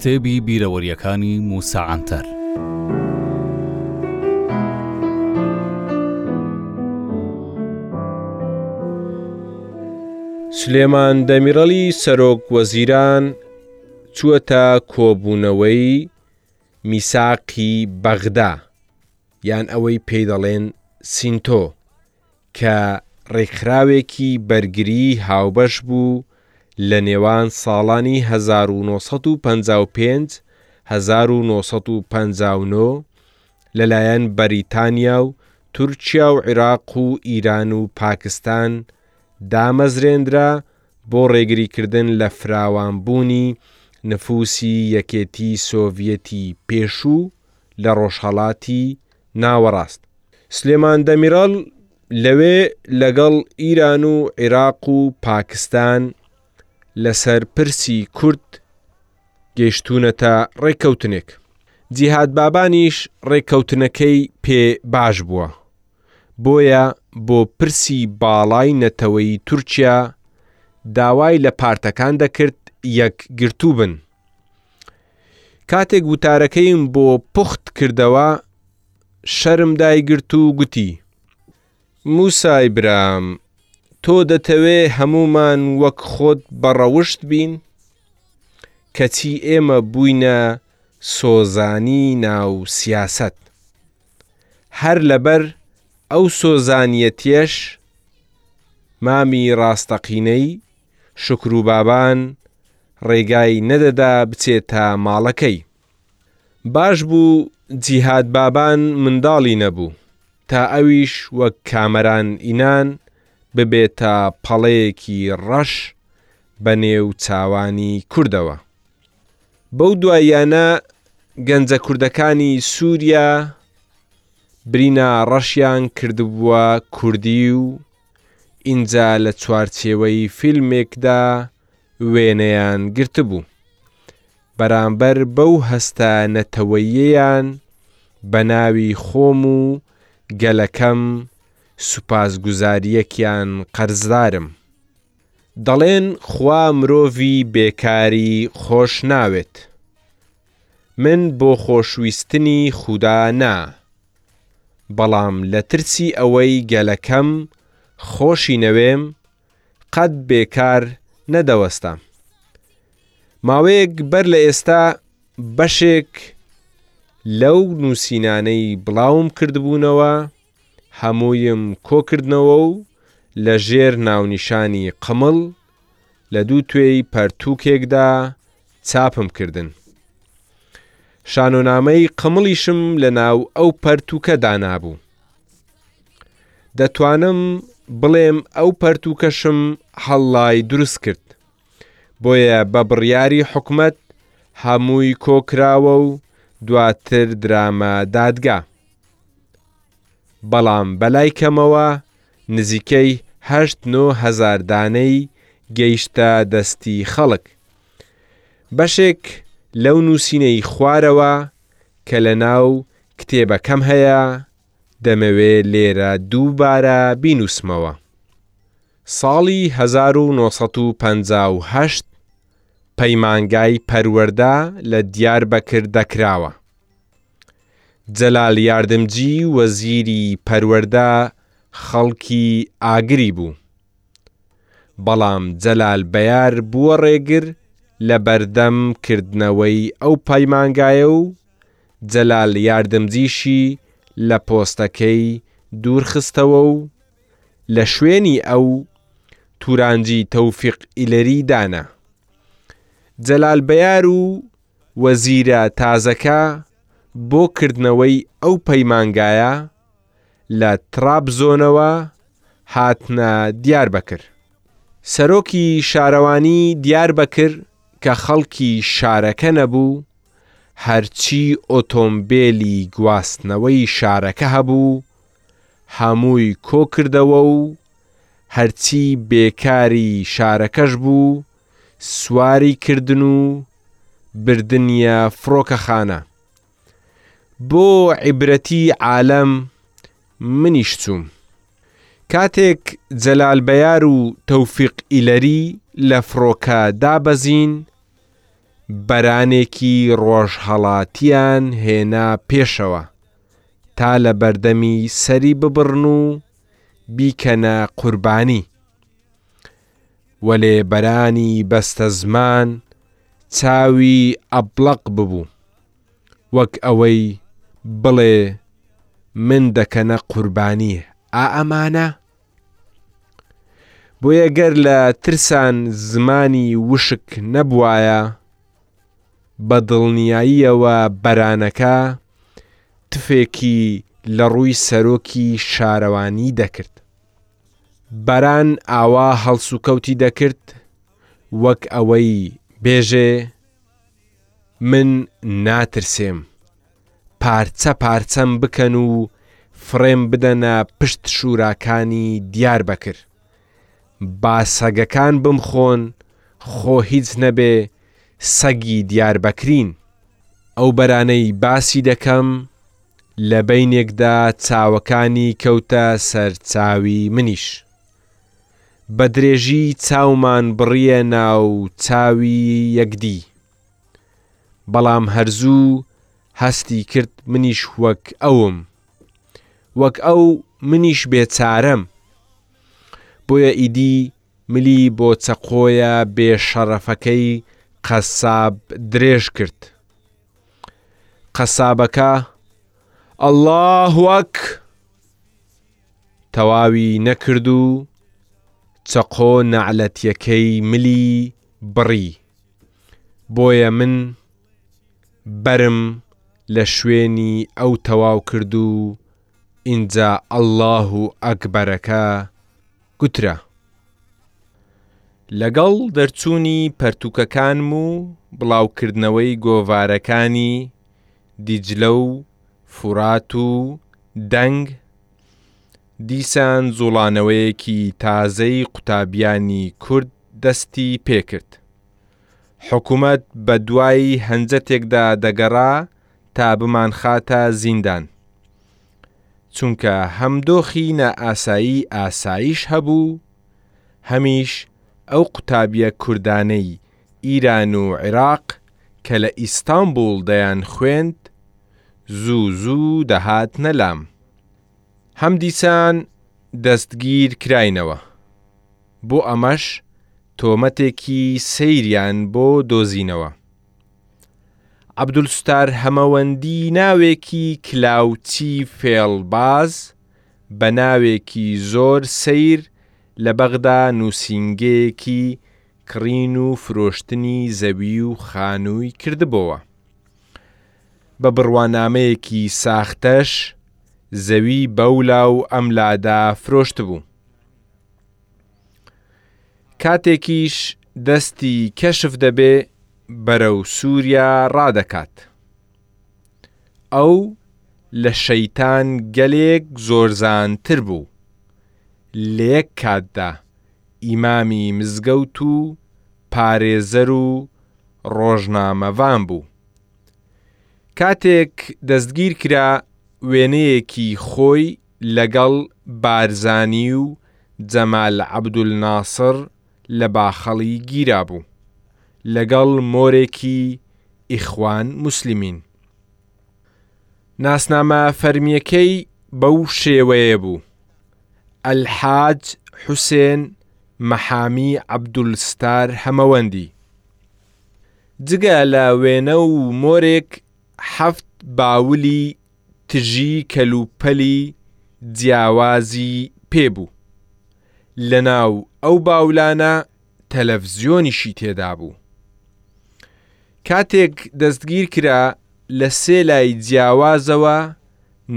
کتێبی بیرەوەریەکانی موسا عەنتەر سلێمان دەمیڕەلی سەرۆک وەزیران چووەتە کۆبوونەوەی میساقی بەغدا یان ئەوەی پێی دەڵێن سینتۆ کە ڕێکخراوێکی بەرگریی هاوبەش بوو لە نێوان ساڵانی هەزار و نۆ سەد و پەنجا و پێنج، هەزار و نۆ سەد و پەنجا و نۆ لەلایەن بەریتانیا و تورکیا و عیراق و ئیران و پاکستان دامەزرێنرا بۆ ڕێگریکردن لە فراوانبوونی نفوسی یەکێتی سۆڤیەتی پێشوو، لە ڕۆژهەڵاتی ناوەڕاست. سلێمان دەمیرەڵ لەوێ لەگەڵ ئیران و عیراق و پاکستان لەسەر پرسی کورد گەیشتوونەتە ڕێککەوتنێک. جیهاد بابانیش ڕێککەوتنەکەی پێ باش بووە. بۆیە بۆ پرسی باڵای نەتەوەیی تورکیا داوای لە پارتەکان دەکرد یەکگرتوو بن. کاتێک وتارەکەیم بۆ پوخت کردەوە شەرم دایگرت و گوتی موسای برام تۆ دەتەوێ هەمومان وەک خۆت بەڕەوشت بین کەچی ئێمە بووینە سۆزانی ناو سیاسەت هەر لەبەر ئەو سۆزانیەتیەش مامی ڕاستەقینەی شوکر و بابان ڕێگای نەدەدا بچێتە ماڵەکەی باش بوو جیهاد بابان منداڵی نەبوو تا ئەویش وەک کامەران ئینان ببێتە پەڵەیەکی ڕەش بە نێو چاوانی کوردەوە بەو دواییانە گەنجە کوردەکانی سووریا برینا ڕەشیان کردبووە کوردی و ئینجا لە چوارچێوەی فیلمێکدا وێنەیان گرتبوو. بەرامبەر بەو هەستە نەتەوەییەیان بە ناوی خۆم و گەلەکەم سوپاسگوزارییەکیان قەرزدارم. دەڵێن خوا مرۆڤی بێکاری خۆش ناوێت. من بۆ خۆشویستنی خودا نا، بەڵام لە ترسی ئەوەی گەلەکەم خۆشی نەوێم قەت بێ کار نەدەوەستام. ماوەیەک بەر لە ئێستا بەشێک لەو نووسینانەی بڵاوم کردبوونەوە هەموویم کۆکردنەوە و لە ژێر ناونیشانی قمل لە دوو توێی پەرتووکێکدا چاپم کردن. شانۆنامەی قمڵیشم لە ناو ئەو پەرتووکە دانابوو. دەتوانم بڵێم ئەو پەرتووکەشم هەڵڵای دروست کرد. بۆیە بە بڕیاری حکومت هەمووی کۆکراوە و دواتر درامە دادگا. بەڵام بەلای کەمەوە نزیکەی هەشت نۆ هەزار دانەی گەیشتە دەستی خەڵک. بەشێک لەو نووسینەی خوارەوە کە لەناو کتێبەکەم هەیە دەمەوێ لێرە دووبارە بینووسمەوە. ساڵی هەزار و نۆ سەد و پەنجا و هەشت پەیمانگای پەروەردە لە دیاربەکر دەکراوە. جەلال یاردمجی وەزیری پەروەردە خەڵکی ئاگری بوو، بەڵام جەلال بەیار بووە ڕێگر لە بەردەم کردنەوەی ئەو پەیمانگایە و جەلال یاردمجیشی لە پۆستەکەی دوورخستەوە و لە شوێنی ئەو تورانجی تۆفیق ئیلری دانا. جەلال بەیار و وەزیرە تازەکە بۆ کردنەوەی ئەو پەیمانگایە لە ترابزۆنەوە هاتنە دیاربەکر. سەرۆکی شارەوانی دیاربەکر کە خەڵکی شارەکە نەبوو، هەرچی ئۆتۆمبێلی گواستنەوەی شارەکە هەبوو هەمووی کۆکردەوە و هەرچی بێکاری شارەکەش بوو، سواری کردن و بردنیە فڕۆکەخانە بۆ عیبرەتی عالەم منیش چووم کاتێک جەلال بەیار و تەوفیق ئیلەری لە فڕۆکە دابەزین بەرانێکی ڕۆژهەڵاتیان هێنا پێشەوە تا لە بەردەمی سەری ببڕن و بیکەنە قوربانی وەلێ بەرانی بەستەزمان چاوی ئەبڵەق ببوو وەک ئەوەی بڵێ من دەکەنە قوربانی ئا ئەمانە؟ بۆیە گەر لە ترسان زمانی وشک نەبوایە بە دڵنیاییەوە بەرانەکە تفێکی لە ڕووی سەرۆکی شارەوانی دەکرد. باران ئاوا هەڵسوکەوتی دەکرد وەک ئەوەی بێژێ من ناترسێم پارچە پارچەم بکەن و فڕێم بدەنە پشت شوراکانی دیار بەکر با سەگەکان بمخۆن خۆ هیچ نەبێ سەگی دیار بەکرین ئەو بەرانەی باسی دەکەم لە بەینێکدا چاوەکانی کەوتە سەر چاوی منیش بە درێژی چاومان بڕیە ناو چاوی یەکدی بەڵام هەرزوو هەستی کرد منیش وەک ئەوم وەک ئەو منیش بێچارەم بۆیە ئیدی ملی بۆ چەقۆیە بێ شەڕەفەکەی قەساب درێژ کرد قەسابەکە اللە اکبر تەواوی نەکرد و چەقۆ نەعلەتیەکەی ملی بڕی بۆیە من بەرم لە شوێنی ئەو تەواو کرد و ئینجا اللە اکبرەکە گوترا. لەگەڵ دەرچوونی پەرتووکەکانم و بڵاوکردنەوەی گۆڤارەکانی، دیجلە و فورات و دەنگ، دیسان جوڵانەوەیەکی تازەی قوتابیانی کورد دەستی پێکرد. حکومەت بەدوای هەنجەتێکدا دەگەڕا تا بمانخاتە زیندان. چونکە هەم دۆخی نائاسایی ئاسایش هەبوو، هەمیش ئەو قوتابیە کوردانەی ئیران و عیراق کە لە ئیستانبوڵ دەیان خوێند زوو زوو دەهاتنە لام. هەم دیسان دەستگیر کراینەوە. بۆ ئەمەش تۆمەتێکی سەیریان بۆ دۆزینەوە. عەبدولستار هەمەوەندی ناوێکی کلاوچی فێڵباز بە ناوێکی زۆر سەیر لە بەغدا نووسینگەیەکی کڕین و فرۆشتنی زەوی و خانووی کردبۆوە بە بڕوانامەیەکی ساختەش زەوی بەولا و ئەملادا فرۆشتبوو. کاتێکیش دەستی کەشف دەبێ بەرەو سووریا ڕادەکات. ئەو لە شەیتان گەلێک زۆرزانتر بوو، لە یەک کاتدا ئیمامی مزگەوت و پارێزەر و ڕۆژنامەڤان بوو. کاتێک دەستگیرکرا وێنەیەکی خۆی لەگەڵ بارزانی و جەمال عەبدولناسڕ لە باخەڵی گیرابوو لەگەڵ مۆرێکی ئیخوان موسلمین. ناسنامە فەرمیەکەی بەو شێوەیە بوو، ئەلحاج حوسێن مەحامی عەبدولستار هەمەوەندی. جگە لە وێنە و مۆرێک حەفت باولی تژی کەلوپەلی جیاوازی پێ بوو، لەناو ئەو باولانە تەلەفزیۆنیشی تێدا بوو. کاتێک دەستگیر کرا لە سێ لای جیاوازەوە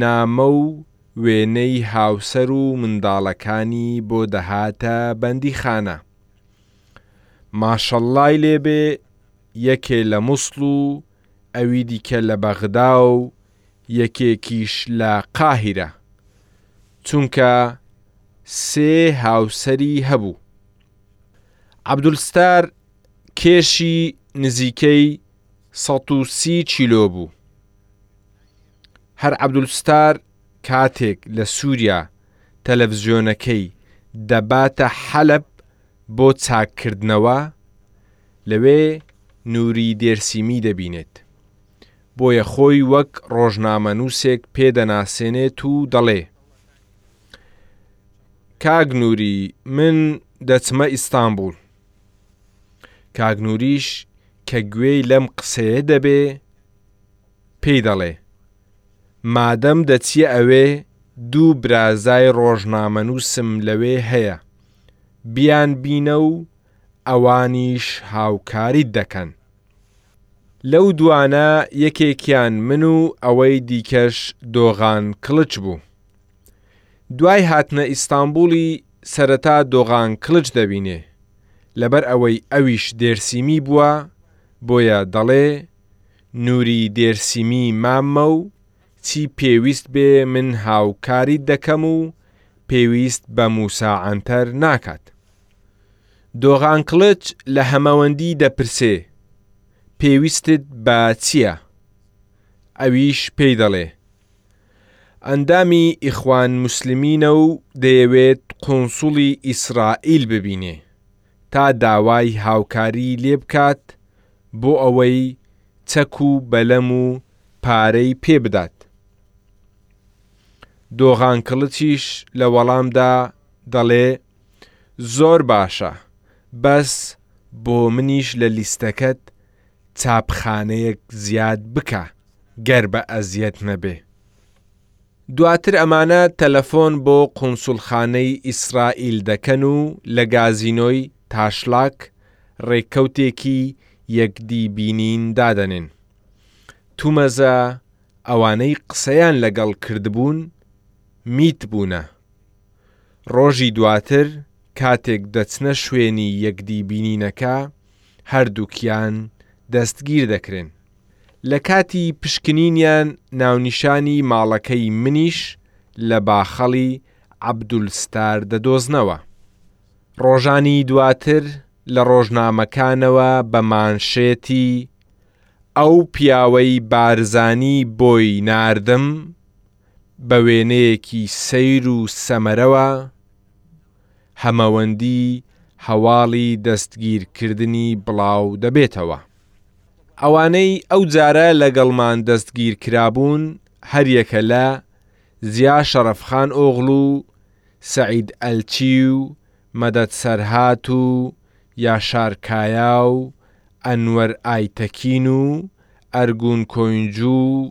نامە و وێنەی هاوسەر و منداڵەکانی بۆ دەهاتە بەندیخانە. ماشەڵڵای لێ بێ یەکێ لە موسڵ و ئەوی دیکە لە بەغدا و یەکێکیش لە قاهیرە، چونکە سێ هاوسەری هەبوو. عەبدولستار کێشی نزیکەی سەد و سی کیلۆ بوو. هەر عەبدولستار کاتێک لە سووریا تەلەفزیۆنەکەی دەباتە حەلەب، بۆ چاک کردنەوە لەوێ نوری دێرسیمی دەبینێت، بۆیە خۆی وەک ڕۆژنامەنووسێک پێ دەناسێنێت و دەڵێ، کاک نوری من دەچمە ئیستانبوڵ. کاک نوریش کە گوێی لەم قسەیە دەبێ پێی دەڵێ، مادەم دەچیە ئەوێ دوو برازای ڕۆژنامەنووسم لەوێ هەیە، بیانبینە و ئەوانیش هاوکاریت دەکەن. لەو دوانە یەکێکیان من و ئەوەی دیکەش دۆغان کڵچ بوو. دوای هاتنە ئیستانبوڵی سەرەتا دۆغان کڵچ دەبینێ، لەبەر ئەوەی ئەویش دێرسیمی بووە، بۆیە دەڵێ، نووری دێرسیمی ماممە و چی پێویست بێ من هاوکاریت دەکەم و پێویست بە موسا عەنتەر ناکات. دۆغان کڵچ لە هەمەوەندی دەپرسێ، پێویستت بە چییە؟ ئەویش پێی دەڵێ، ئەندامی ئیخوان موسلمینە و دەیەوێت قونسوڵی ئیسرائیل ببینێ، تا داوای هاوکاریی لێ بکات بۆ ئەوەی چەک و بەلەم و پارەی پێ بدات. دۆغان کڵچیش لە وەڵامدا دەڵێ، زۆر باشە، بەس بۆ منیش لە لیستەکەت چاپخانەیەک زیاد بکە گەر بە ئەزیەت نەبێ. دواتر ئەمانە تەلەفۆن بۆ قونسوڵخانەی ئیسرائیل دەکەن و لە گازینۆی تاشلاک رێککەوتێکی یەکدی بینین دادەنێن تومەزە ئەوانەی قسەیان لەگەڵ کردبوون میت بوونە. ڕۆژی دواتر کاتێک دەچنە شوێنی یەکدی بینینەکە هەردووکیان دەستگیر دەکرێن. لە کاتی پشکنینیان ناونیشانی ماڵەکەی منیش لە باخەڵی عەبدولستار دەدۆزنەوە. ڕۆژانی دواتر لە ڕۆژنامەکانەوە بە مانشێتی، ئەو پیاوەی بارزانی بۆی ناردم، بە وێنەیەکی سەیر و سەمەرەوە هەمەوەندی هەواڵی دەستگیرکردنی بڵاو دەبێتەوە. ئەوانەی ئەو جارە لەگەڵمان دەستگیر کرابوون هەریەکە لە، زیا شەڕەفخان ئۆغڵو، سەعید ئەلچی و مەدەد سەرهات و یاشار کایا و ئەنوەر ئایتەکین و ئەرگون کۆینجو و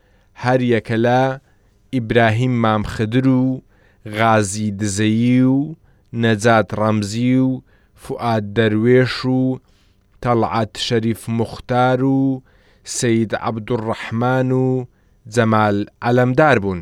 هەر یەکە لە ئیبراهیم مام خدر و غازی دزەیی و نەجات ڕەمزی و فوئاد دەروێش و تەڵعەت شەریف موختار و سەید عەبدولڕەحمان و جەمال عەلەمدار بوون.